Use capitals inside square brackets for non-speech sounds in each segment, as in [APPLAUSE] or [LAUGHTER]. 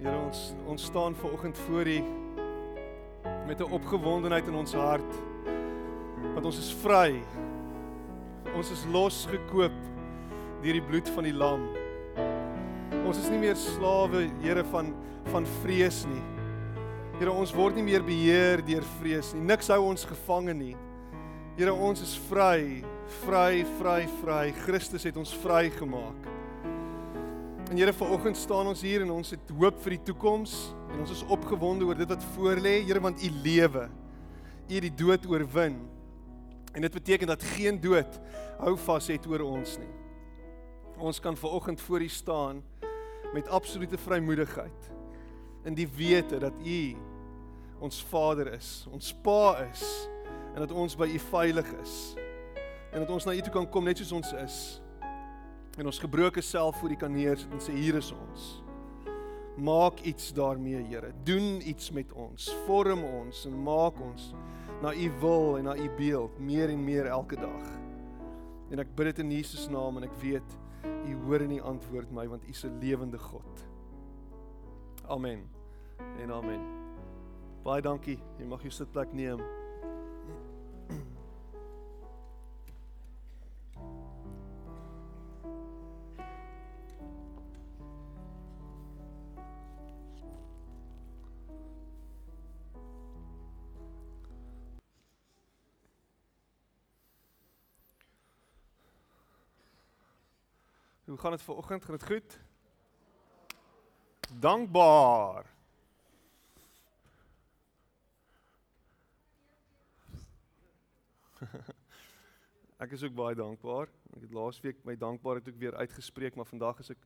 Here ons ons staan ver oggend voor U met 'n opgewondenheid in ons hart. Want ons is vry. Ons is losgekoop deur die bloed van die lam. Ons is nie meer slawe, Here van van vrees nie. Here, ons word nie meer beheer deur vrees nie. Niks hou ons gevange nie. Here, ons is vry, vry, vry, vry. Christus het ons vrygemaak. En Here, vanoggend staan ons hier en ons het hoop vir die toekoms en ons is opgewonde oor dit wat voorlê, Here, want U lewe. U het die dood oorwin. En dit beteken dat geen dood hou vas het oor ons nie. Ons kan vanoggend voor U staan met absolute vrymoedigheid in die wete dat U ons Vader is, ons Pa is en dat ons by U veilig is. En dat ons na U toe kan kom net soos ons is. En ons gebroke self voor U kan neersit en sê hier is ons. Maak iets daarmee, Here. Doen iets met ons. Vorm ons en maak ons na U wil en na U beeld meer en meer elke dag. En ek bid dit in Jesus naam en ek weet U hoor en U antwoord my want U is 'n lewende God. Amen. En amen. Baie dankie. Jy mag jou sitplek neem. Gaan dit vanoggend? Gaan dit goed? Dankbaar. [LAUGHS] ek is ook baie dankbaar. Ek het laasweek my dankbaarheid ook weer uitgespreek, maar vandag is ek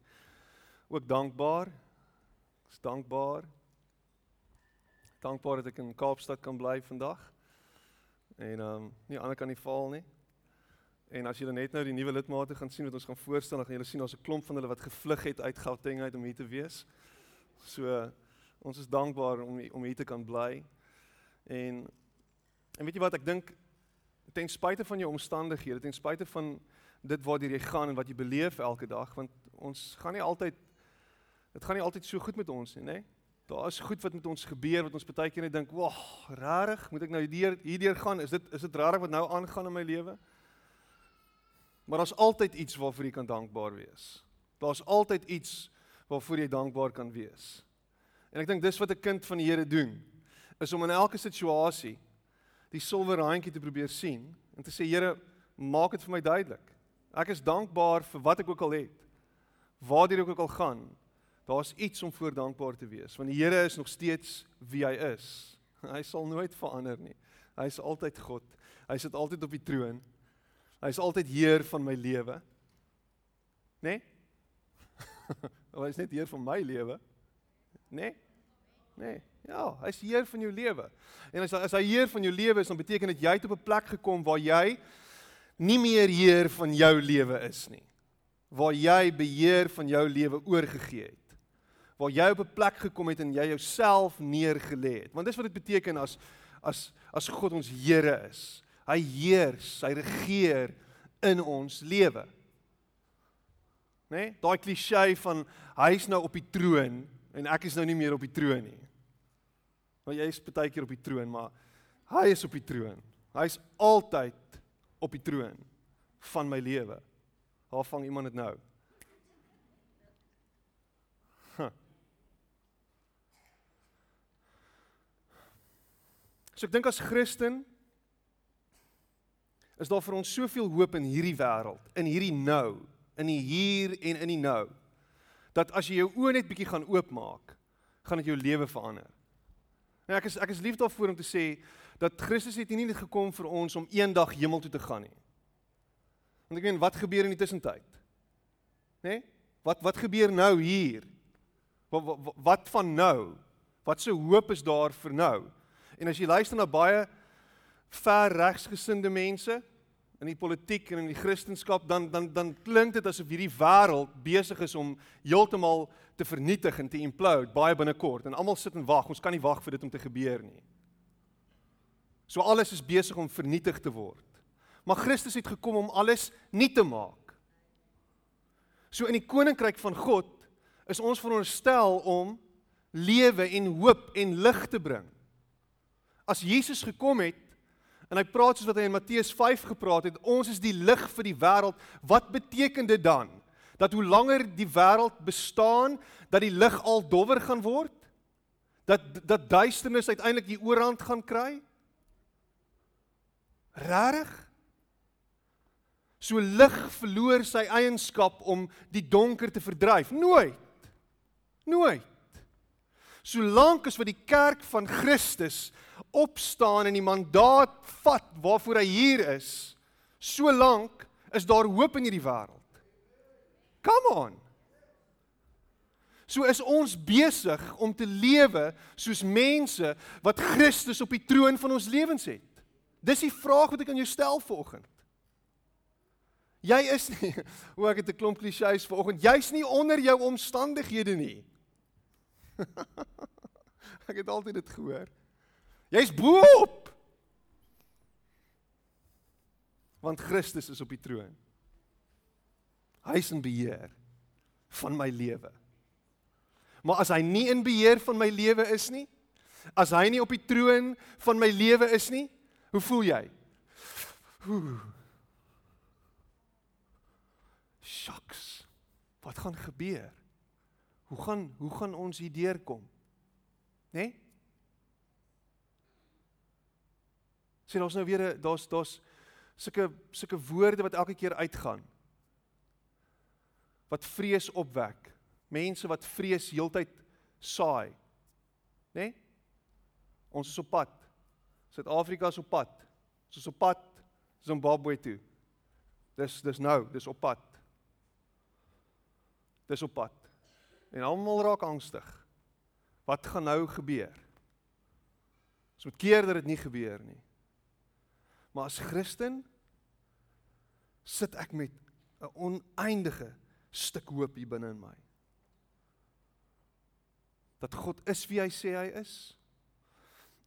ook dankbaar. Ek is dankbaar. Dankbaar dat ek in Kaapstad kan bly vandag. En ehm um, nie ander kan nie val nie. En as julle net nou die nuwe lidmate gaan sien wat ons gaan voorstel, dan gaan julle sien daar's 'n klomp van hulle wat gevlug het uit Gauteng uit om hier te wees. So ons is dankbaar om om hier te kan bly. En en weet jy wat ek dink ten spyte van jou omstandighede, ten spyte van dit waartoe jy gaan en wat jy beleef elke dag, want ons gaan nie altyd dit gaan nie altyd so goed met ons nie, nê? Nee? Daar is goed wat met ons gebeur wat ons baie keer net dink, "Wag, rarig, moet ek nou hierdeur hierdeur gaan? Is dit is dit rarig wat nou aangaan in my lewe?" Maar daar's altyd iets waarvoor jy kan dankbaar wees. Daar's altyd iets waarvoor jy dankbaar kan wees. En ek dink dis wat 'n kind van die Here doen, is om in elke situasie die silwer randjie te probeer sien en te sê Here, maak dit vir my duidelik. Ek is dankbaar vir wat ek ook al het. Waartoe ek ook al gaan, daar's iets om voor dankbaar te wees, want die Here is nog steeds wie hy is. [LAUGHS] Hy sal nooit verander nie. Hy is altyd God. Hy sit altyd op die troon. Hy is altyd heer van my lewe. Né? Nee? hy is net heer van my lewe. Né? Nee? Né? Nee. Ja, hy is heer van jou lewe. En as as hy heer van jou lewe is, dan beteken dit jy het op 'n plek gekom waar jy nie meer heer van jou lewe is nie. Waar jy beheer van jou lewe oorgegee het. Waar jy op 'n plek gekom het en jy jouself neergelê het. Want dis wat dit beteken as as as God ons Here is. Hy heers, hy regeer in ons lewe. Né? Nee? Daai klise van hy's nou op die troon en ek is nou nie meer op die troon nie. Want jy is baie keer op die troon, maar hy is op die troon. Hy's altyd op die troon van my lewe. Waar vang iemand dit nou? Huh. So ek dink as Christen is daar vir ons soveel hoop in hierdie wêreld, in hierdie nou, in die hier en in die nou. Dat as jy jou oë net bietjie gaan oopmaak, gaan dit jou lewe verander. Nou ek is ek is lief daarvoor om te sê dat Christus het nie net gekom vir ons om eendag hemel toe te gaan nie. Want ek meen wat gebeur in die tussentyd? Né? Nee? Wat wat gebeur nou hier? Wat, wat wat van nou? Wat se hoop is daar vir nou? En as jy luister na baie ver regsgesinde mense in die politiek en in die kristendom dan dan dan klink dit asof hierdie wêreld besig is om heeltemal te vernietig en te implode baie binnekort en almal sit en wag ons kan nie wag vir dit om te gebeur nie. So alles is besig om vernietig te word. Maar Christus het gekom om alles nuut te maak. So in die koninkryk van God is ons veronderstel om lewe en hoop en lig te bring. As Jesus gekom het en hy praat soos wat hy in Matteus 5 gepraat het, ons is die lig vir die wêreld. Wat beteken dit dan? Dat hoe langer die wêreld bestaan, dat die lig al dowwer gaan word? Dat dat duisternis uiteindelik die oorhand gaan kry? Rarig? So lig verloor sy eienskap om die donker te verdryf. Nooit. Nooit. Solank as wat die kerk van Christus opstaan en die mandaat vat waarvoor hy hier is, solank is daar hoop in hierdie wêreld. Come on. So is ons besig om te lewe soos mense wat Christus op die troon van ons lewens het. Dis die vraag wat ek aan jou stel vanoggend. Jy is nie [LAUGHS] hoe ek het 'n klomp klisjées vanoggend. Jy's nie onder jou omstandighede nie. [LAUGHS] ek het altyd dit gehoor. Jy's bo-op. Want Christus is op die troon. Hy is in beheer van my lewe. Maar as hy nie in beheer van my lewe is nie, as hy nie op die troon van my lewe is nie, hoe voel jy? Oeh. Shucks. Wat gaan gebeur? Hoe gaan hoe gaan ons hier deurkom? Né? Nee? Sien ons nou weer daar's daar's sulke sulke woorde wat elke keer uitgaan. Wat vrees opwek. Mense wat vrees heeltyd saai. Né? Nee? Ons is op pad. Suid-Afrika is op pad. Ons is op pad Zimbabwe toe. Dis dis nou, dis op pad. Dis op pad. En almal raak angstig. Wat gaan nou gebeur? Ons moet keer dat dit nie gebeur nie. Maar as Christen sit ek met 'n oneindige stuk hoop hier binne in my. Dat God is wie hy sê hy is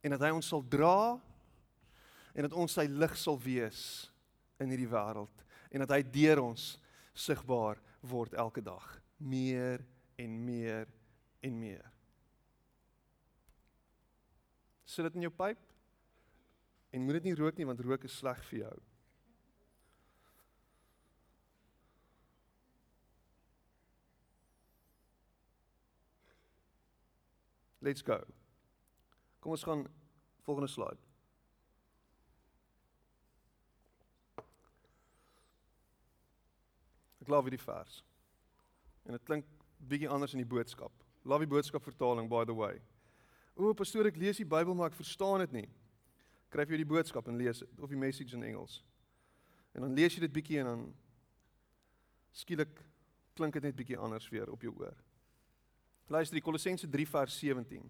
en dat hy ons sal dra en dat ons sy lig sal wees in hierdie wêreld en dat hy deur ons sigbaar word elke dag meer en meer en meer. Sit dit in jou pyp? En moet dit nie rook nie want rook is sleg vir jou. Let's go. Kom ons gaan volgende slide. Ek weer die vers. En dit klink bietjie anders in die boodskap. Love die boodskap vertaling by the way. O, pastoor, ek lees die Bybel maar ek verstaan dit nie. Skryf jy die boodskap en lees of die message in Engels. En dan lees jy dit bietjie en dan skielik klink dit net bietjie anders weer op jou oor. Luister die Kolossense 3 vers 17.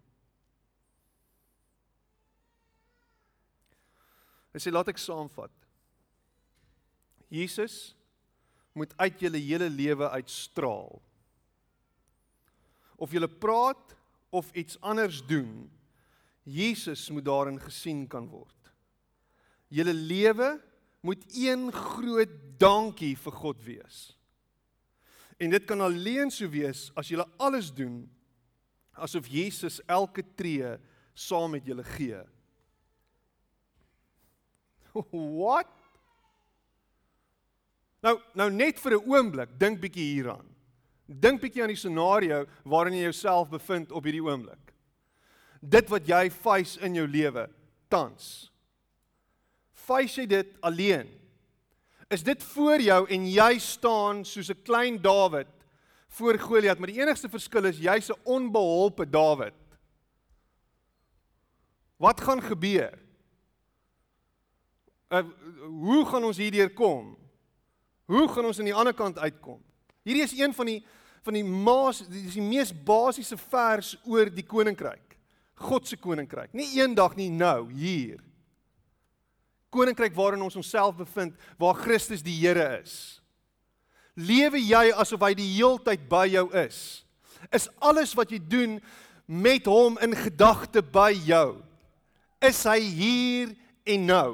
Hy sê laat ek saamvat. Jesus moet uit julle hele lewe uitstraal of jy praat of iets anders doen, Jesus moet daarin gesien kan word. Julle lewe moet een groot dankie vir God wees. En dit kan alleen so wees as jy alles doen asof Jesus elke tree saam met julle gee. [LAUGHS] What? Nou nou net vir 'n oomblik dink bietjie hieraan. Dink bietjie aan die scenario waarin jy jouself bevind op hierdie oomblik. Dit wat jy face in jou lewe tans. Face jy dit alleen? Is dit voor jou en jy staan soos 'n klein Dawid voor Goliat, maar die enigste verskil is jy's 'n onbeholpe Dawid. Wat gaan gebeur? Uh, hoe gaan ons hierdeur kom? Hoe gaan ons aan die ander kant uitkom? Hierdie is een van die van die maas dis die mees basiese vers oor die koninkryk. God se koninkryk. Nie eendag nie nou hier. Koninkryk waarin ons onsself bevind waar Christus die Here is. Lewe jy asof hy die heeltyd by jou is? Is alles wat jy doen met hom in gedagte by jou? Is hy hier en nou?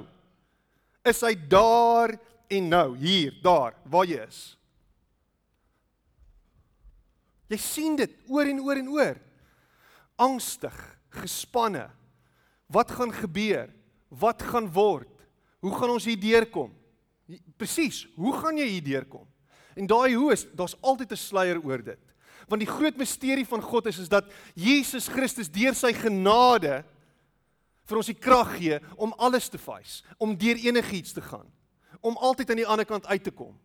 Is hy daar en nou hier, daar waar jy is? Jy sien dit oor en oor en oor. angstig, gespanne. Wat gaan gebeur? Wat gaan word? Hoe gaan ons hier deurkom? Presies, hoe gaan jy hier deurkom? En daai hoe is, daar's altyd 'n sluier oor dit. Want die groot misterie van God is is dat Jesus Christus deur sy genade vir ons die krag gee om alles te face, om deur enigiets te gaan, om altyd aan die ander kant uit te kom.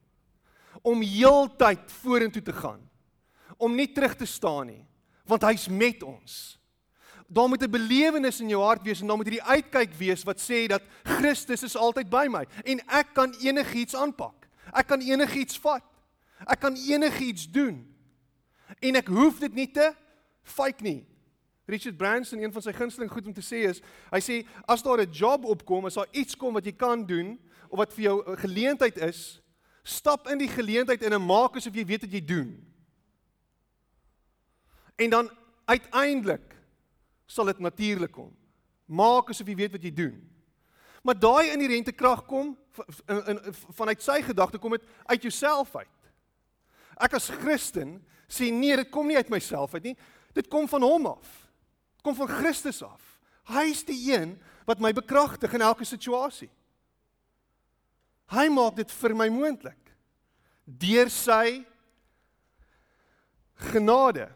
Om heeltyd vorentoe te gaan. Om nie terug te staan nie, want hy's met ons. Daar moet 'n belewenis in jou hart wees en daar moet hierdie uitkyk wees wat sê dat Christus is altyd by my en ek kan enigiets aanpak. Ek kan enigiets vat. Ek kan enigiets doen. En ek hoef dit nie te fake nie. Richard Branson, een van sy gunsteling goed om te sê is, hy sê as daar 'n job opkom, as daar iets kom wat jy kan doen of wat vir jou 'n geleentheid is, stap in die geleentheid en maak asof jy weet wat jy doen. En dan uiteindelik sal dit natuurlik kom. Maak asof jy weet wat jy doen. Maar daai inherente krag kom in, in, vanuit sy gedagte kom dit uit jouself uit. Ek as Christen sê nee, dit kom nie uit myself uit nie. Dit kom van hom af. Dit kom van Christus af. Hy is die een wat my bekragtig in elke situasie. Hy maak dit vir my moontlik deur sy genade.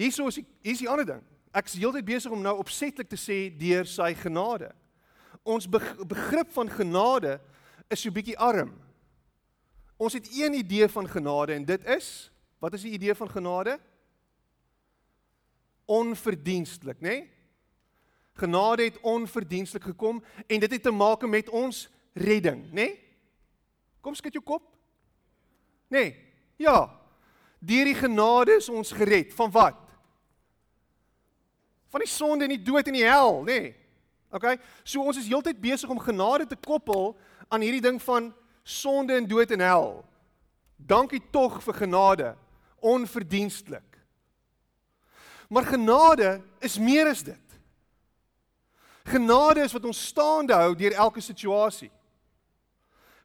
Hierso is die hier's die ander ding. Ek is heeltyd besig om nou opsetlik te sê deur sy genade. Ons begrip van genade is so bietjie arm. Ons het een idee van genade en dit is wat is die idee van genade? Onverdienstelik, nê? Nee? Genade het onverdienstelik gekom en dit het te maak met ons redding, nê? Nee? Kom skud jou kop. Nê? Nee, ja. Deur die genade is ons gered van wat? Van die sonde en die dood en die hel, nê? Nee. OK? So ons is heeltyd besig om genade te koppel aan hierdie ding van sonde en dood en hel. Dankie tog vir genade, onverdienstelik. Maar genade is meer as dit. Genade is wat ons staande hou deur elke situasie.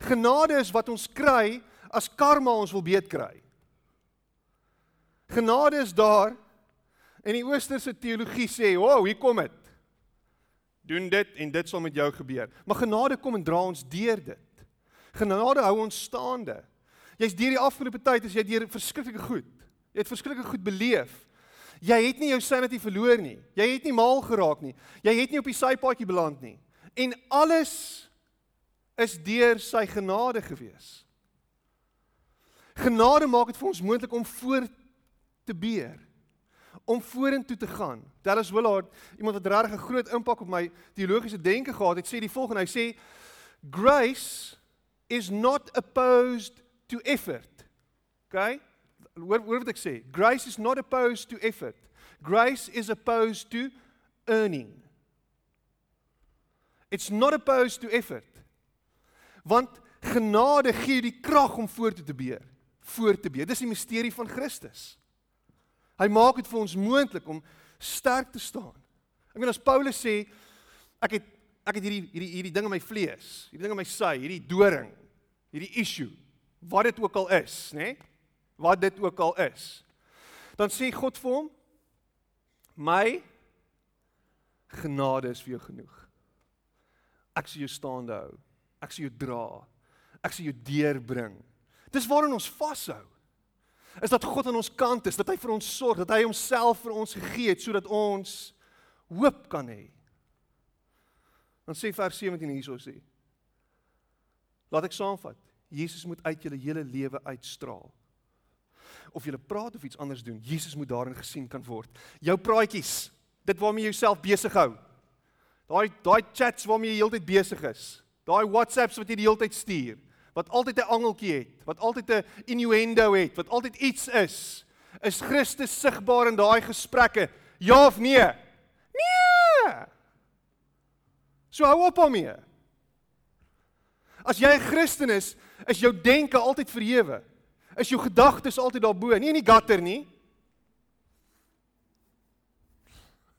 Genade is wat ons kry as karma ons wil beet kry. Genade is daar en die oosterse teologie sê, "Wow, hier kom dit. Doen dit en dit sal met jou gebeur." Maar genade kom en dra ons deur dit. Genade hou ons staande. Jy's deur die afgelope tyd as jy deur verskriklike goed. Jy het verskriklike goed beleef. Jy het nie jou sanity verloor nie. Jy het nie mal geraak nie. Jy het nie op die sypaadjie beland nie. En alles is deur sy genade gewees. Genade maak dit vir ons moontlik om voor te beer om vorentoe te gaan. Dallas Willard, iemand wat regtig 'n groot impak op my teologiese denke gehad het, sê die volgende, hy sê grace is not opposed to effort. Okay? What what would I say? Grace is not opposed to effort. Grace is opposed to earning. It's not opposed to effort. Want genade gee die krag om voort te beer, voort te beer. Dis die misterie van Christus. Hy maak dit vir ons moontlik om sterk te staan. Ek meen as Paulus sê ek het ek het hierdie hierdie hierdie ding in my vlees, hierdie ding in my sy, hierdie doring, hierdie issue, wat dit ook al is, nê? Nee? Wat dit ook al is. Dan sê God vir hom: "My genade is vir jou genoeg. Ek sal jou staande hou. Ek sal jou dra. Ek sal jou deurbring." Dis waarin ons vashou. Is dat God aan ons kant is, dat hy vir ons sorg, dat hy homself vir ons gegee het sodat ons hoop kan hê. Dan sê vers 17 hierso sê. Laat ek saamvat. Jesus moet uit julle hele lewe uitstraal. Of jy praat of iets anders doen, Jesus moet daarin gesien kan word. Jou praatjies, dit waarmee jy jouself besig hou. Daai daai chats waarmee jy heeltyd besig is. Daai WhatsApps wat jy die heeltyd stuur, wat altyd 'n angeltjie het, wat altyd 'n innuendo het, wat altyd iets is. Is Christus sigbaar in daai gesprekke? Ja of nee? Nee. So hou op daarmee. As jy 'n Christen is, is jou denke altyd verhewe. Is jou gedagtes altyd daarbo, nie in die gutter nie.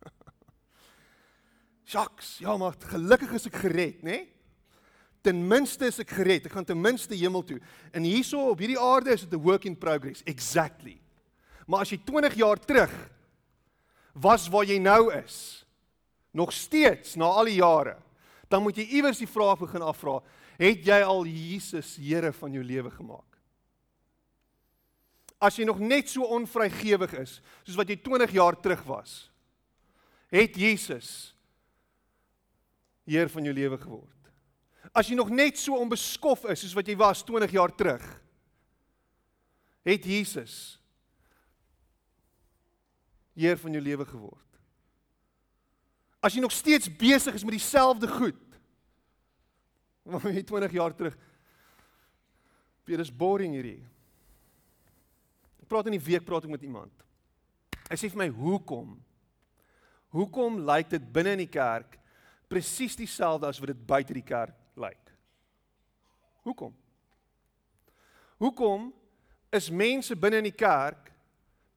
[LAUGHS] Jacques, ja maar gelukkig is ek gered, nê? Ten minste is ek gered. Ek gaan ten minste hemel toe. En hierso op hierdie aarde is dit 'n work in progress. Exactly. Maar as jy 20 jaar terug was waar jy nou is, nog steeds na al die jare, dan moet jy iewers die vraag begin afvra, het jy al Jesus Here van jou lewe gemaak? As jy nog net so onvrygewig is soos wat jy 20 jaar terug was, het Jesus Heer van jou lewe geword. As jy nog net so onbeskof is soos wat jy was 20 jaar terug, het Jesus Heer van jou lewe geword. As jy nog steeds besig is met dieselfde goed wat jy 20 jaar terug Dit is boring hierdie. Ek praat in die week praat ek met iemand. Hy sê vir my, "Hoekom? Hoekom lyk dit binne in die kerk presies dieselfde as wat dit buite die kerk lyk?" Hoekom? Hoekom is mense binne in die kerk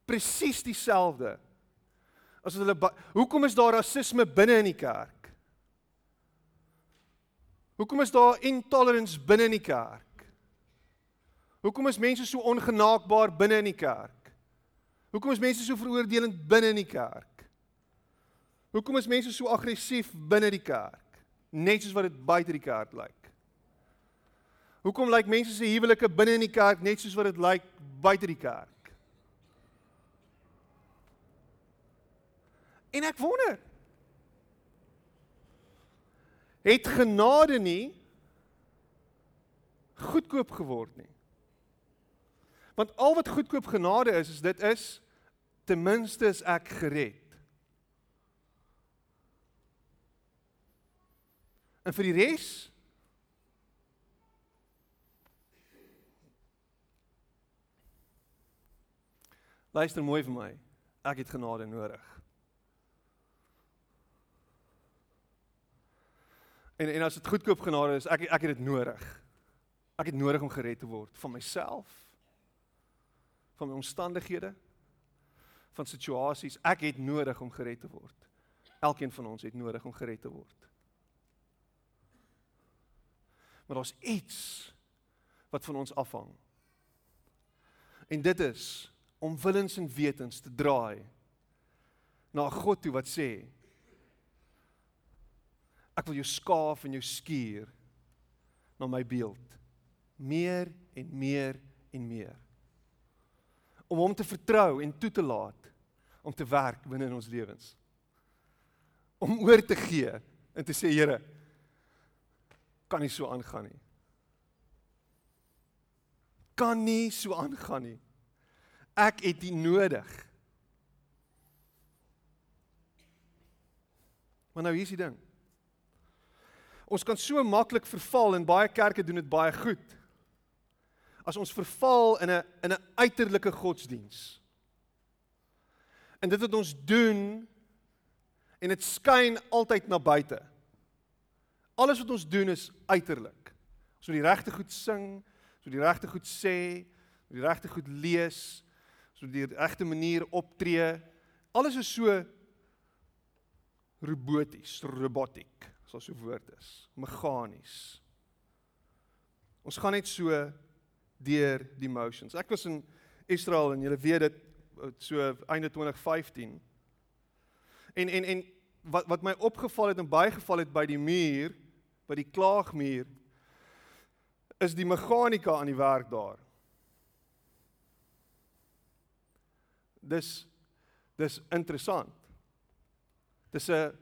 presies dieselfde as hulle hoekom is daar rasisme binne in die kerk? Hoekom is daar intolerance binne in die kerk? Hoekom is mense so ongenaakbaar binne in die kerk? Hoekom is mense so veroordelend binne in die kerk? Hoekom is mense so aggressief binne die kerk? Net soos wat dit buite die kerk lyk. Hoekom lyk mense se huwelike binne in die kerk net soos wat dit lyk buite die kerk? En ek wonder het genade nie goedkoop geword nie. Want al wat goedkoop genade is, is dit is ten minste is ek gered. En vir die res Luister mooi vir my. Ek het genade nodig. En en as dit goedkoop genade is, ek ek het dit nodig. Ek het nodig om gered te word van myself, van my omstandighede, van situasies. Ek het nodig om gered te word. Elkeen van ons het nodig om gered te word. Maar daar's iets wat van ons afhang. En dit is om willens en wetens te draai na God toe wat sê Ek wil jou skaaf en jou skuur na my beeld. Meer en meer en meer. Om hom te vertrou en toe te laat om te werk binne in ons lewens. Om oor te gee en te sê Here, kan nie so aangaan nie. Kan nie so aangaan nie. Ek het dit nodig. Maar nou hier is die ding. Ons kan so maklik verval en baie kerke doen dit baie goed. As ons verval in 'n in 'n uiterlike godsdiens. En dit wat ons doen en dit skyn altyd na buite. Alles wat ons doen is uiterlik. Ons moet die regte goed sing, ons moet die regte goed sê, ons moet die regte goed lees, ons moet die regte manier optree. Alles is so roboties, robotiek as daar so woord is, meganies. Ons gaan net so deur die motions. Ek was in Israel en julle weet dit so einde 2015. En en en wat wat my opgeval het en baie geval het by die muur, by die klaagmuur is die meganika aan die werk daar. Dis dis interessant. Dis 'n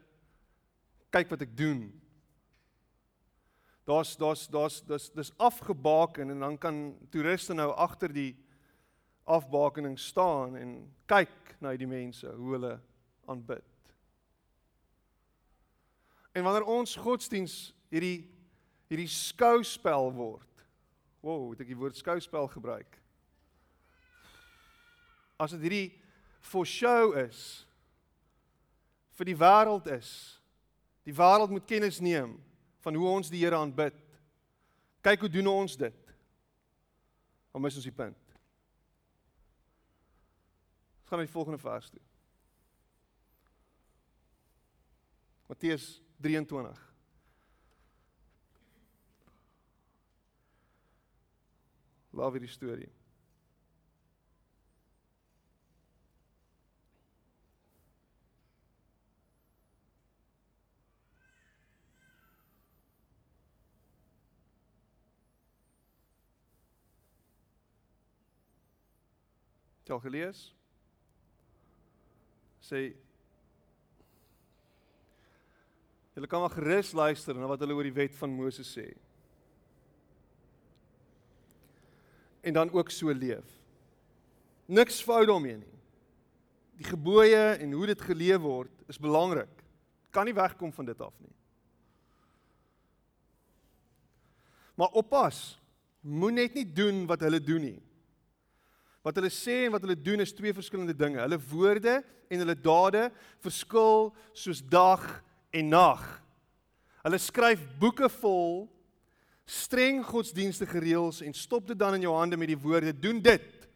kyk wat ek doen. Daar's daar's daar's dis dis afgebaken en dan kan toeriste nou agter die afbakening staan en kyk na die mense hoe hulle aanbid. En wanneer ons godsdiens hierdie hierdie skouspel word. Wow, het ek die woord skouspel gebruik? As dit hierdie for show is vir die wêreld is, Die wêreld moet kennis neem van hoe ons die Here aanbid. Kyk hoe doen ons dit? Om mis ons die punt. Ons gaan na die volgende vers toe. Matteus 23. Love hierdie storie. Het al gelees? Sê Julle kan maar gerus luister na wat hulle oor die wet van Moses sê. En dan ook so leef. Niks fout daarmee nie. Die gebooie en hoe dit geleef word is belangrik. Kan nie wegkom van dit af nie. Maar oppas. Moenie net nie doen wat hulle doen nie. Wat hulle sê en wat hulle doen is twee verskillende dinge. Hulle woorde en hulle dade verskil soos dag en nag. Hulle skryf boeke vol streng godsdienstige reëls en stop dit dan in jou hande met die woorde doen dit.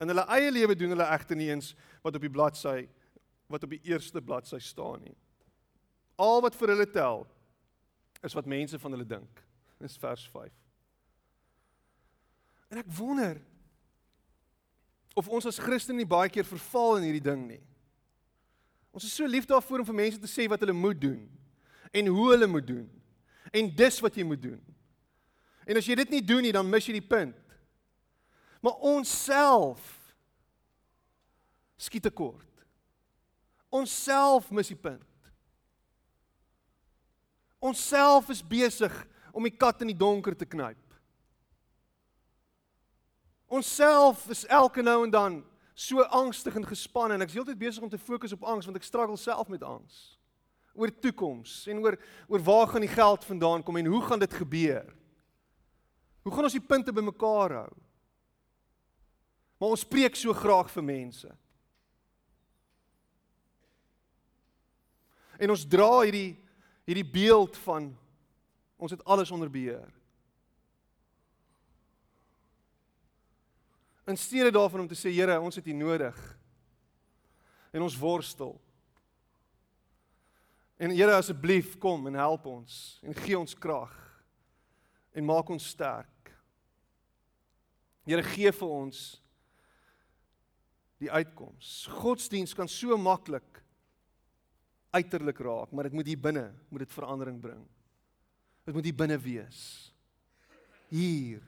In hulle eie lewe doen hulle egter nie eens wat op die bladsy wat op die eerste bladsy staan nie. Al wat vir hulle tel is wat mense van hulle dink. Dis vers 5. En ek wonder of ons as Christene nie baie keer verval in hierdie ding nie. Ons is so lief daarvoor om vir mense te sê wat hulle moet doen en hoe hulle moet doen. En dis wat jy moet doen. En as jy dit nie doen nie, dan mis jy die punt. Maar ons self skiet tekort. Ons self mis die punt. Ons self is besig om die kat in die donker te knyp. Ons self is elke nou en dan so angstig en gespanne en ek is heeltyd besig om te fokus op angs want ek struggle self met angs oor toekoms en oor oor waar gaan die geld vandaan kom en hoe gaan dit gebeur? Hoe gaan ons die punte bymekaar hou? Maar ons preek so graag vir mense. En ons dra hierdie hierdie beeld van ons het alles onder beheer. In steede daarvan om te sê Here, ons het U nodig. En ons worstel. En Here asseblief kom en help ons en gee ons krag en maak ons sterk. Here gee vir ons die uitkoms. Godsdiens kan so maklik uiterlik raak, maar dit moet hier binne moet dit verandering bring. Dit moet hier binne wees. Hier.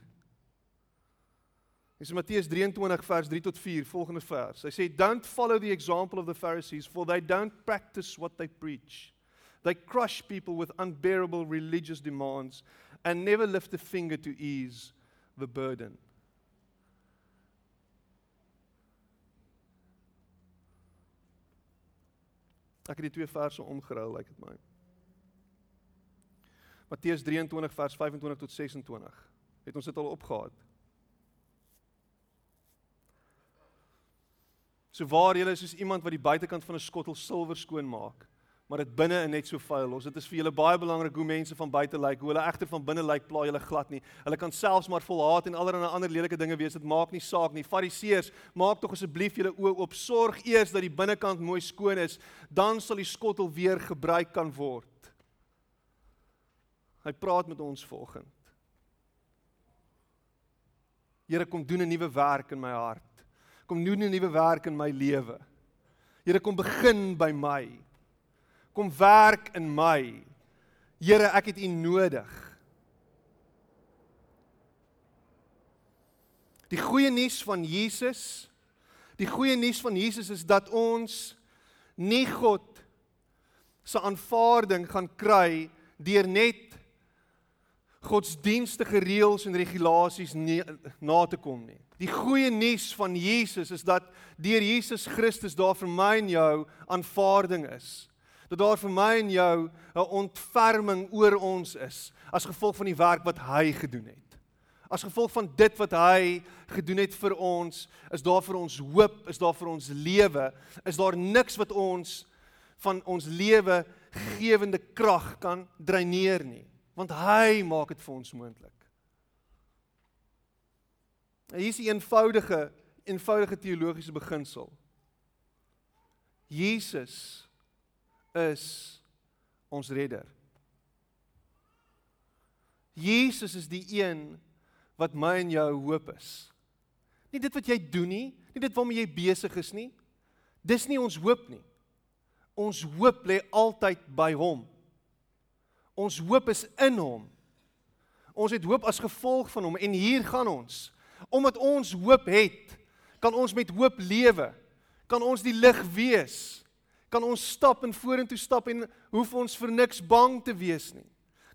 Dis Matteus 23 vers 3 tot 4 volgende vers. Hy sê don't follow the example of the Pharisees for they don't practice what they preach. They crush people with unbearable religious demands and never lift a finger to ease the burden. Ek het die twee verse omgeruil, lyk like dit my. Matteus 23 vers 25 tot 26. Het ons dit al opgehaat? So waar jy is soos iemand wat die buitekant van 'n skottel silwer skoon maak maar dit binne in net so vuil los. Dit is vir julle baie belangrik hoe mense van buite lyk, hoe hulle egter van binne lyk, pla julle glad nie. Hulle kan selfs maar vol haat en allerlei ander lelike dinge wees. Dit maak nie saak nie. Fariseërs, maak tog asseblief julle oë oop. Sorg eers dat die binnekant mooi skoon is, dan sal die skottel weer gebruik kan word. Hy praat met ons volgend. Here kom doen 'n nuwe werk in my hart. Kom doen 'n nuwe werk in my lewe. Here kom begin by my kom werk in my. Here, ek het U nodig. Die goeie nuus van Jesus, die goeie nuus van Jesus is dat ons nie God se aanvaarding gaan kry deur net godsdienstige reëls en regulasies na te kom nie. Die goeie nuus van Jesus is dat deur Jesus Christus daar vir my en jou aanvaarding is dat daar vir my en jou 'n ontferming oor ons is as gevolg van die werk wat hy gedoen het. As gevolg van dit wat hy gedoen het vir ons, is daar vir ons hoop, is daar vir ons lewe, is daar niks wat ons van ons lewe gewende krag kan dreineer nie, want hy maak dit vir ons moontlik. Hier is 'n eenvoudige eenvoudige teologiese beginsel. Jesus is ons redder. Jesus is die een wat my en jou hoop is. Nie dit wat jy doen nie, nie dit waarmee jy besig is nie. Dis nie ons hoop nie. Ons hoop lê altyd by hom. Ons hoop is in hom. Ons het hoop as gevolg van hom en hier gaan ons. Omdat ons hoop het, Kan ons met hoop lewe? Kan ons die lig wees? Kan ons stap en vorentoe stap en hoef ons vir niks bang te wees nie?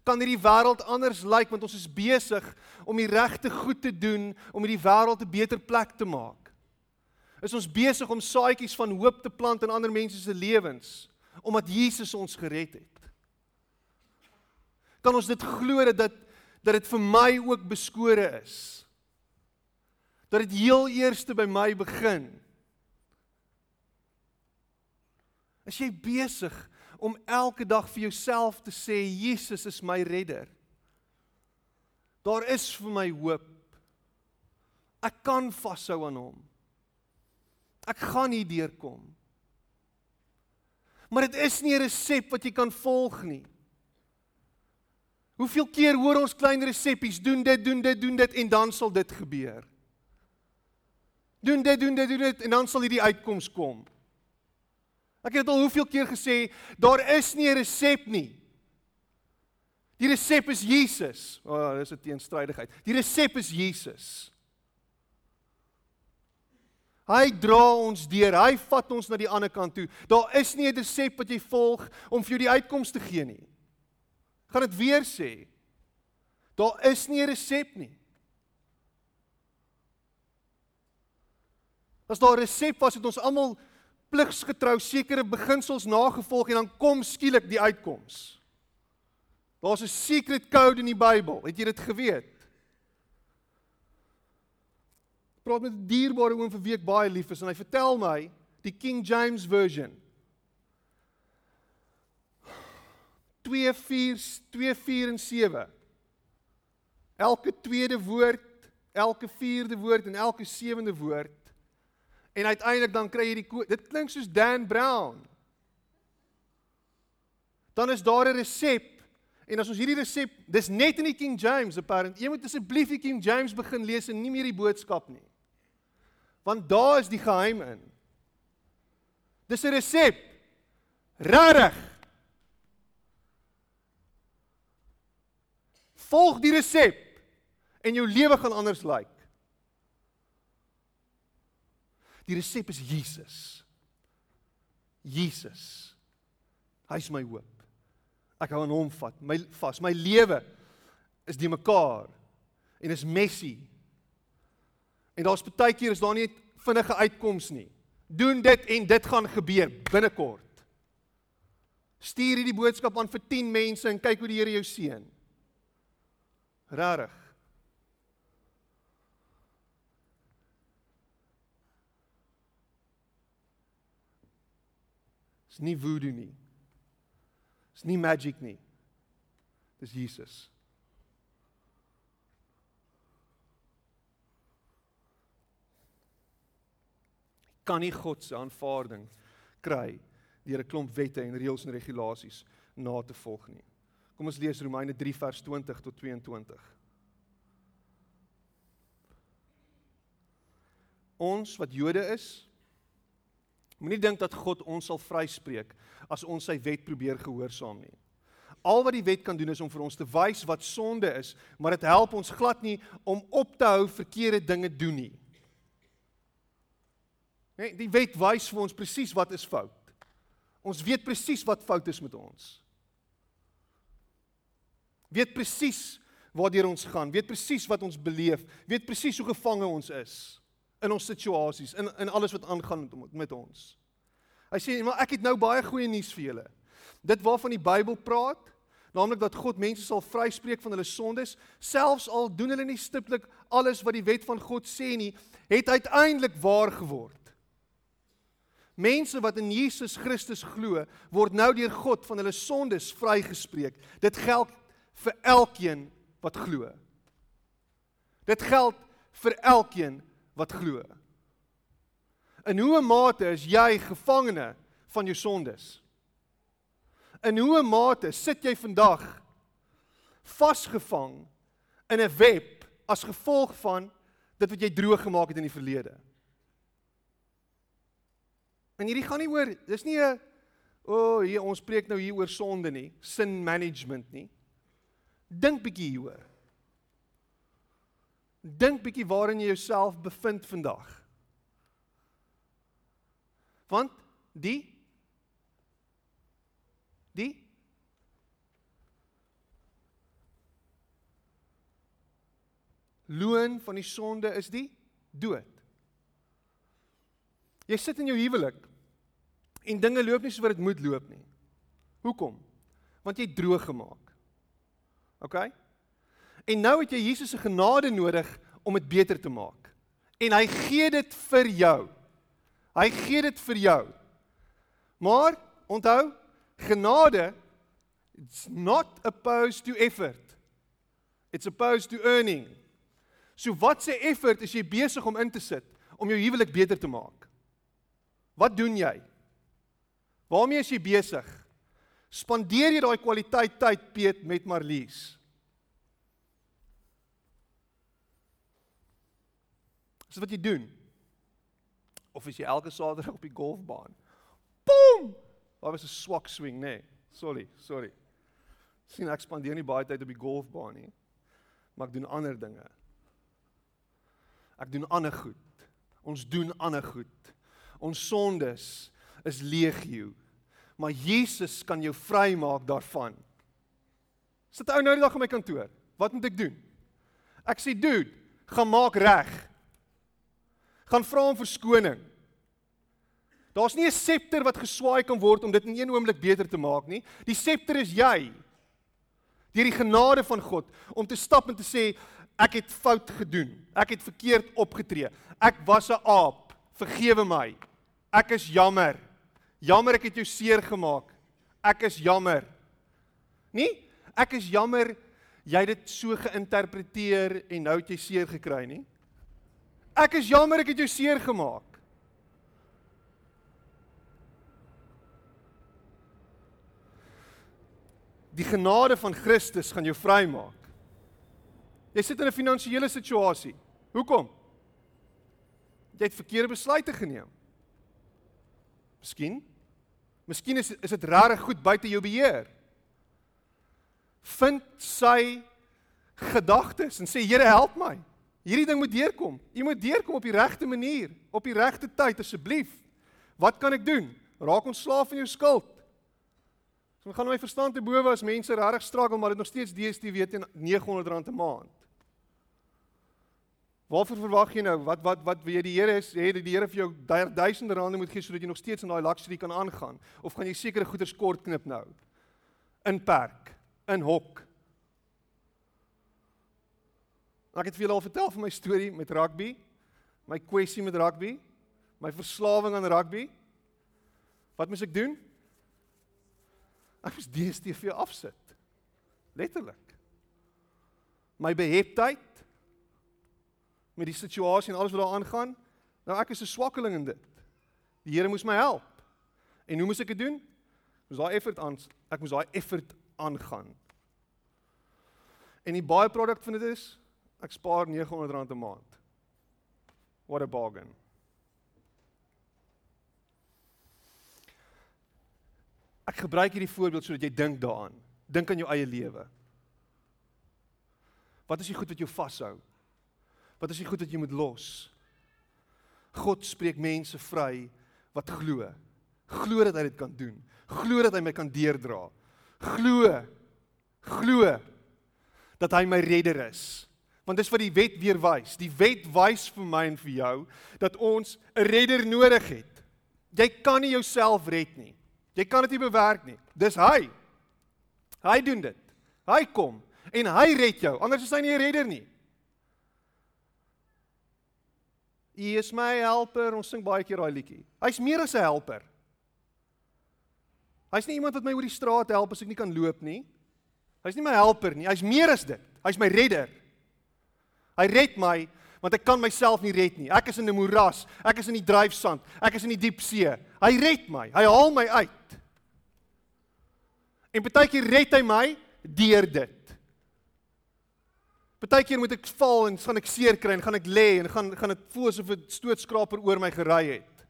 Kan hierdie wêreld anders lyk want ons is besig om die regte goed te doen om hierdie wêreld 'n beter plek te maak? Is ons besig om saadjies van hoop te plant in ander mense se lewens omdat Jesus ons gered het? Kan ons dit glo dat dat dit vir my ook beskore is? Dat dit heel eerste by my begin. As jy besig om elke dag vir jouself te sê Jesus is my redder. Daar is vir my hoop. Ek kan vashou aan hom. Ek gaan hier deurkom. Maar dit is nie 'n resep wat jy kan volg nie. Hoeveel keer hoor ons klein reseppies, doen dit, doen dit, doen dit en dan sal dit gebeur. Doen dit, doen dit, doen dit en dan sal hierdie uitkoms kom. Ek het dit al hoeveel keer gesê, daar is nie 'n resep nie. Die resep is Jesus. O, oh, dis 'n teenstrydigheid. Die resep is Jesus. Hy dra ons deur. Hy vat ons na die ander kant toe. Daar is nie 'n resep wat jy volg om vir jou die uitkoms te gee nie gaan dit weer sê. Daar is nie 'n resep nie. As daar 'n resep was, het ons almal pligsgetrou sekere beginsels nagevolg en dan kom skielik die uitkoms. Daar's 'n secret code in die Bybel. Het jy dit geweet? Ek praat met 'n dierbare oom vir wie ek baie lief is en hy vertel my die King James version 2 4 2 4 en 7. Elke tweede woord, elke vierde woord en elke sewende woord. En uiteindelik dan kry jy die dit klink soos Dan Brown. Dan is daar 'n resep. En as ons hierdie resep, dis net in die King James apparent. Jy moet asseblief die King James begin lees en nie meer die boodskap nie. Want daar is die geheim in. Dis 'n resep. Regtig. Volg die resep en jou lewe gaan anders lyk. Like. Die resep is Jesus. Jesus. Hy's my hoop. Ek hou aan hom vat, my vas. My lewe is die mekaar en is messy. En daar's baie keer is daar nie vinnige uitkoms nie. Doen dit en dit gaan gebeur binnekort. Stuur hierdie boodskap aan vir 10 mense en kyk hoe die Here jou seën. Rarig. Nie voodoo nie. Dis nie magic nie. Dis Jesus. Kan nie God se aanvaarding kry deur 'n klomp wette en reëls en regulasies na te volg nie. Kom ons lees Romeine 3 vers 20 tot 22. Ons wat Jode is, moenie dink dat God ons sal vryspreek as ons sy wet probeer gehoorsaam nie. Al wat die wet kan doen is om vir ons te wys wat sonde is, maar dit help ons glad nie om op te hou verkeerde dinge doen nie. Nee, die wet wys vir ons presies wat is fout. Ons weet presies wat fout is met ons weet presies waartoe ons gaan, weet presies wat ons beleef, weet presies hoe gevange ons is in ons situasies, in in alles wat aangaan met, met ons. Hy sê, "Maar ek het nou baie goeie nuus vir julle. Dit waarvan die Bybel praat, naamlik dat God mense sal vryspreek van hulle sondes, selfs al doen hulle nie stiptelik alles wat die wet van God sê nie, het uiteindelik waar geword. Mense wat in Jesus Christus glo, word nou deur God van hulle sondes vrygespreek. Dit geld vir elkeen wat glo. Dit geld vir elkeen wat glo. In hoe mate is jy gevangene van jou sondes? In hoe mate sit jy vandag vasgevang in 'n web as gevolg van dit wat jy droog gemaak het in die verlede? En hierdie gaan nie oor dis nie 'n o, oh, hier ons preek nou hier oor sonde nie, sin management nie. Dink bietjie hieroor. Dink bietjie waarin jy jouself bevind vandag. Want die die loon van die sonde is die dood. Jy sit in jou huwelik en dinge loop nie so wat dit moet loop nie. Hoekom? Want jy droog gemaak. OK? En nou het jy Jesus se genade nodig om dit beter te maak. En hy gee dit vir jou. Hy gee dit vir jou. Maar onthou, genade it's not opposed to effort. It's opposed to earning. So wat se effort is jy besig om in te sit om jou huwelik beter te maak? Wat doen jy? Waarmee is jy besig? Spandeer jy daai kwaliteit tyd Piet met Marlies? Dis wat jy doen. Of is jy elke Saterdag op die golfbaan? Boom! Daar was 'n swak swing, nê? Nee. Sorry, sorry. Sien ek spandeer nie baie tyd op die golfbaan nie. Maar ek doen ander dinge. Ek doen ander goed. Ons doen ander goed. Ons sondes is legio. Maar Jesus kan jou vrymaak daarvan. Sit ou nou die dag in my kantoor. Wat moet ek doen? Ek sê, "Dude, gaan maak reg. Gaan vra om verskoning." Daar's nie 'n septer wat geswaai kan word om dit in een oomblik beter te maak nie. Die septer is jy. Deur die genade van God om te stap en te sê, Ek het fout gedoen. Ek het verkeerd opgetree. Ek was 'n aap. Vergewe my. Ek is jammer. Jammer ek het jou seer gemaak. Ek is jammer. Nie? Ek is jammer jy het dit so geïnterpreteer en nou het jy seer gekry nie. Ek is jammer ek het jou seer gemaak. Die genade van Christus gaan jou vrymaak. Jy sit in 'n finansiële situasie. Hoekom? Jy het verkeerde besluite geneem. Miskien. Miskien is is dit regtig goed buite jou beheer. Vind sy gedagtes en sê Here help my. Hierdie ding moet deurkom. Jy moet deurkom op die regte manier, op die regte tyd asseblief. Wat kan ek doen? Raak ontslaaf van jou skuld. So gaan my verstand te bowe as mense regtig struggle maar dit nog steeds DStv teen R900 'n maand. Waarvoor verwag jy nou? Wat wat wat jy die Here sê dat die Here vir jou duisende rande moet gee sodat jy nog steeds in daai luxury kan aangaan? Of gaan jy sekere goederes kort knip nou? In perk, in hok. Ek het vir julle al vertel van my storie met rugby, my kwessie met rugby, my verslawing aan rugby. Wat moet ek doen? Ek moet DStv afsit. Letterlik. My beheptheid met die situasie en alles wat daar aangaan. Nou ek is 'n swakkeling in dit. Die Here moes my help. En hoe moes ek dit doen? Moes daai effort aan ek moes daai effort aangaan. En die baie produk van dit is ek spaar R900 'n maand. What a bargain. Ek gebruik hierdie voorbeeld sodat jy dink daaraan. Dink aan jou eie lewe. Wat is die goed wat jou vashou? Wat is die goed wat jy moet los? God spreek mense vry wat glo. Glo dat hy dit kan doen. Glo dat hy my kan deerdra. Glo. Glo dat hy my redder is. Want dis wat die wet weer wys. Die wet wys vir my en vir jou dat ons 'n redder nodig het. Jy kan nie jouself red nie. Jy kan dit nie bewerk nie. Dis hy. Hy doen dit. Hy kom en hy red jou. Anders is hy nie 'n redder nie. U is my helper. Ons sing baie keer daai liedjie. Hy's meer as 'n helper. Hy's nie iemand wat my oor die straat help as ek nie kan loop nie. Hy's nie my helper nie. Hy's meer as dit. Hy's my redder. Hy red my want ek kan myself nie red nie. Ek is in 'n moeras. Ek is in die dryfsand. Ek is in die diep see. Hy red my. Hy haal my uit. En baie keer red hy my deur dit. Partykeer moet ek val en gaan ek seer kry en gaan ek lê en gaan gaan dit voel asof 'n stootskraper oor my gery het.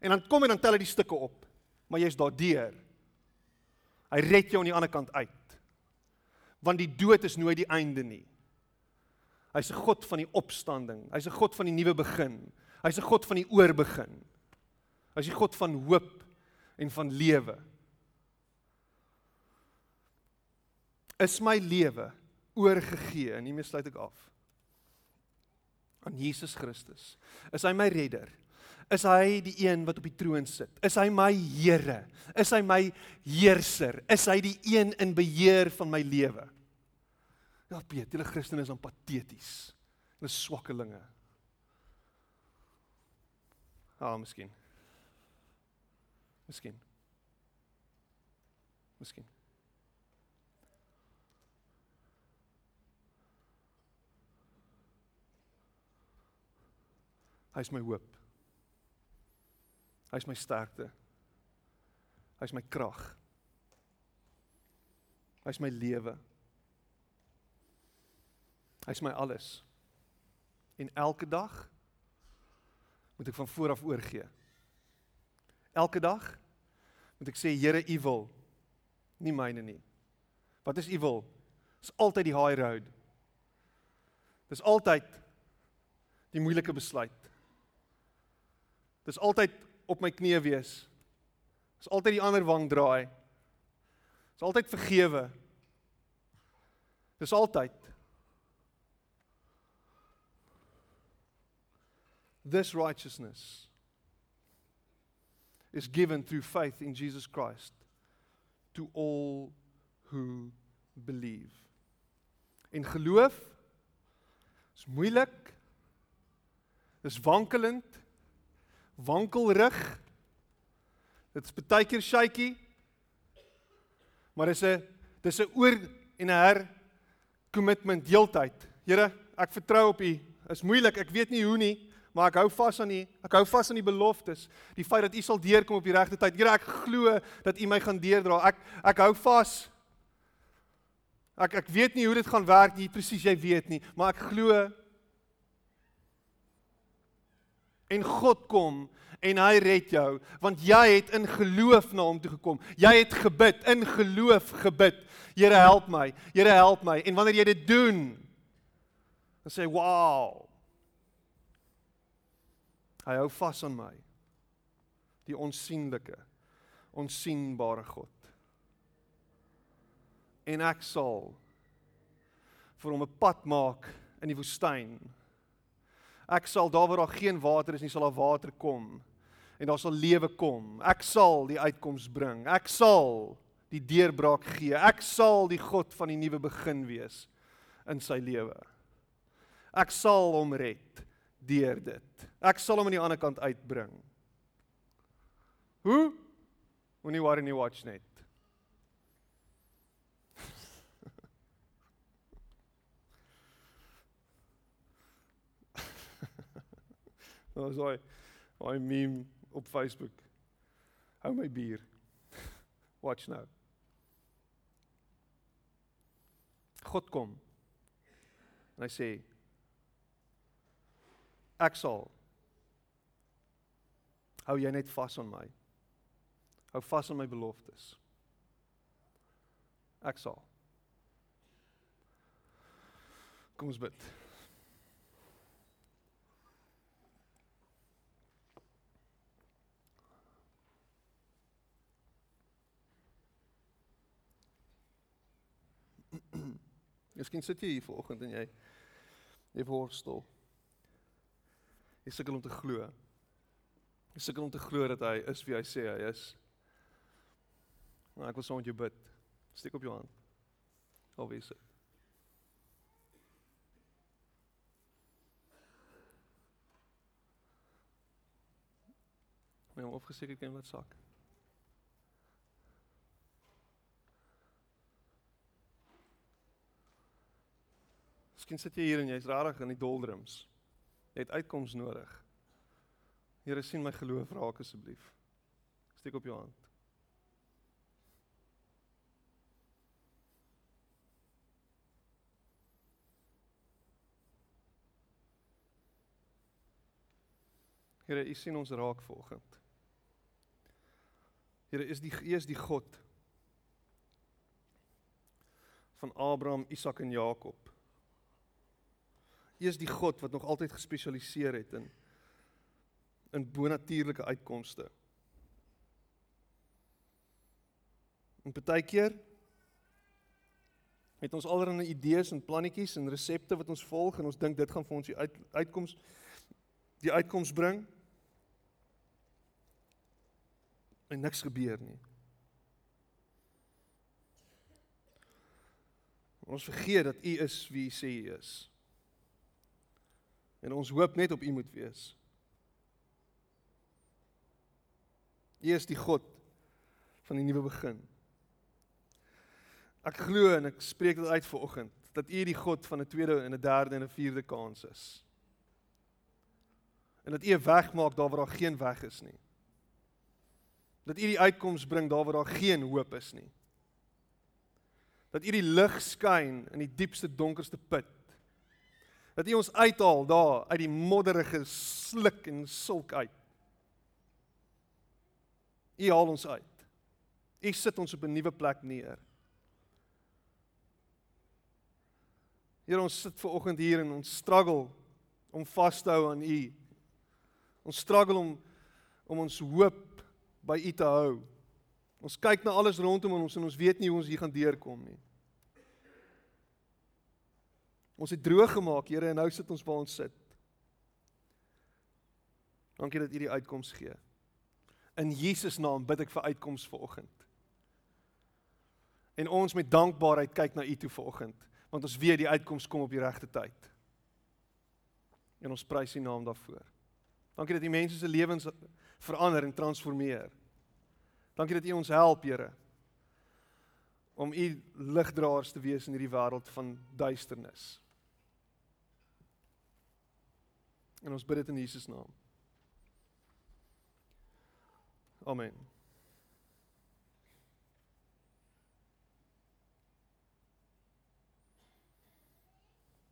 En dan kom hy dan tel hy die stukke op. Maar jy's daardeur. Hy red jou aan die ander kant uit. Want die dood is nooit die einde nie. Hy's 'n God van die opstanding. Hy's 'n God van die nuwe begin. Hy's 'n God van die oorbegin. Hy's die God van hoop en van lewe. Is my lewe oorgegee en hiermee sluit ek af aan Jesus Christus. Is hy my redder? Is hy die een wat op die troon sit? Is hy my Here? Is hy my heerser? Is hy die een in beheer van my lewe? Ja, Piet, julle Christene is dan pateties. Hulle swakkelinge. Ah, miskien. Miskien. Miskien. Hy is my hoop. Hy is my sterkte. Hy is my krag. Hy is my lewe. Hy is my alles. En elke dag moet ek van voor af oorgee. Elke dag moet ek sê Here, U wil nie myne nie. Wat is U wil? Dis altyd die high road. Dis altyd die moeilike besluit. Dis altyd op my knieë wees. Dis altyd die ander wang draai. Dis altyd vergewe. Dis altyd This righteousness is given through faith in Jesus Christ to all who believe. En geloof is moeilik. Dis wankelend wankelrig. Dit is baie keer shaky. Maar dis 'n dis 'n oor en 'n her commitment heeltyd. Here, ek vertrou op U. Is moeilik, ek weet nie hoe nie, maar ek hou vas aan U. Ek hou vas aan die beloftes. Die feit dat U sal deurkom op die regte tyd. Here, ek glo dat U my gaan deurdra. Ek ek hou vas. Ek ek weet nie hoe dit gaan werk nie, presies jy weet nie, maar ek glo en God kom en hy red jou want jy het in geloof na hom toe gekom. Jy het gebid, in geloof gebid. Here help my. Here help my. En wanneer jy dit doen, dan sê wow. Hy hou vas aan my. Die onsigbare, onsigbare God. En ek sal vir hom 'n pad maak in die woestyn Ek sal daar waar daar geen water is nie, sal daar water kom en daar sal lewe kom. Ek sal die uitkoms bring. Ek sal die deurbraak gee. Ek sal die God van die nuwe begin wees in sy lewe. Ek sal hom red deur dit. Ek sal hom aan die ander kant uitbring. Hoe? Moenie worry nie, watch net. Was hy hy meme op Facebook. Hou my bier. [LAUGHS] Watch nou. God kom. En hy sê ek sal hou jy net vas aan my. Hou vas aan my beloftes. Ek sal. Kom ons bid. [CLEARS THROAT] Miskien sit jy hier vanoggend en jy jy worstel. Jy sukkel om te glo. Jy sukkel om te glo dat hy is wie hy sê hy is. Maar ek wil saam met jou bid. Steek op jou hand. Alwees. My hom opgeseker kan wat sak. Miskien sit jy hier en jy's rarig in die doldrums. Het uitkoms nodig. Here sien my geloof raak asseblief. Steek op jou hand. Here, U sien ons raak vanoggend. Here, is die Gees die God van Abraham, Isak en Jakob eers die God wat nog altyd gespesialiseer het in in bonatuurlike uitkomste. En baie keer het ons allerlei idees en plannetjies en resepte wat ons volg en ons dink dit gaan vir ons die uit, uitkoms die uitkoms bring. En niks gebeur nie. Ons vergeet dat U is wie U sê U is. En ons hoop net op U moet wees. U is die God van die nuwe begin. Ek glo en ek spreek dit uit vir oggend dat U die God van 'n tweede en 'n derde en 'n vierde kans is. En dat U 'n weg maak daar waar daar geen weg is nie. Dat U die uitkoms bring daar waar daar geen hoop is nie. Dat U die lig skyn in die diepste donkerste put. Dat U ons uithaal daar uit die modderige sluk en sulk uit. U haal ons uit. U sit ons op 'n nuwe plek neer. Here ons sit ver oggend hier en ons struggle om vas te hou aan U. Ons struggle om om ons hoop by U te hou. Ons kyk na alles rondom ons en ons weet nie hoe ons hier gaan deurkom nie. Ons het droog gemaak, Here, en nou sit ons waar ons sit. Dankie dat U die uitkoms gee. In Jesus naam bid ek vir uitkoms vanoggend. En ons met dankbaarheid kyk na U toe vanoggend want ons weet die uitkoms kom op die regte tyd. En ons prys U naam daarvoor. Dankie dat U mense se lewens verander en transformeer. Dankie dat U ons help, Here, om U ligdraers te wees in hierdie wêreld van duisternis. En ons bid dit in Jesus naam. Amen.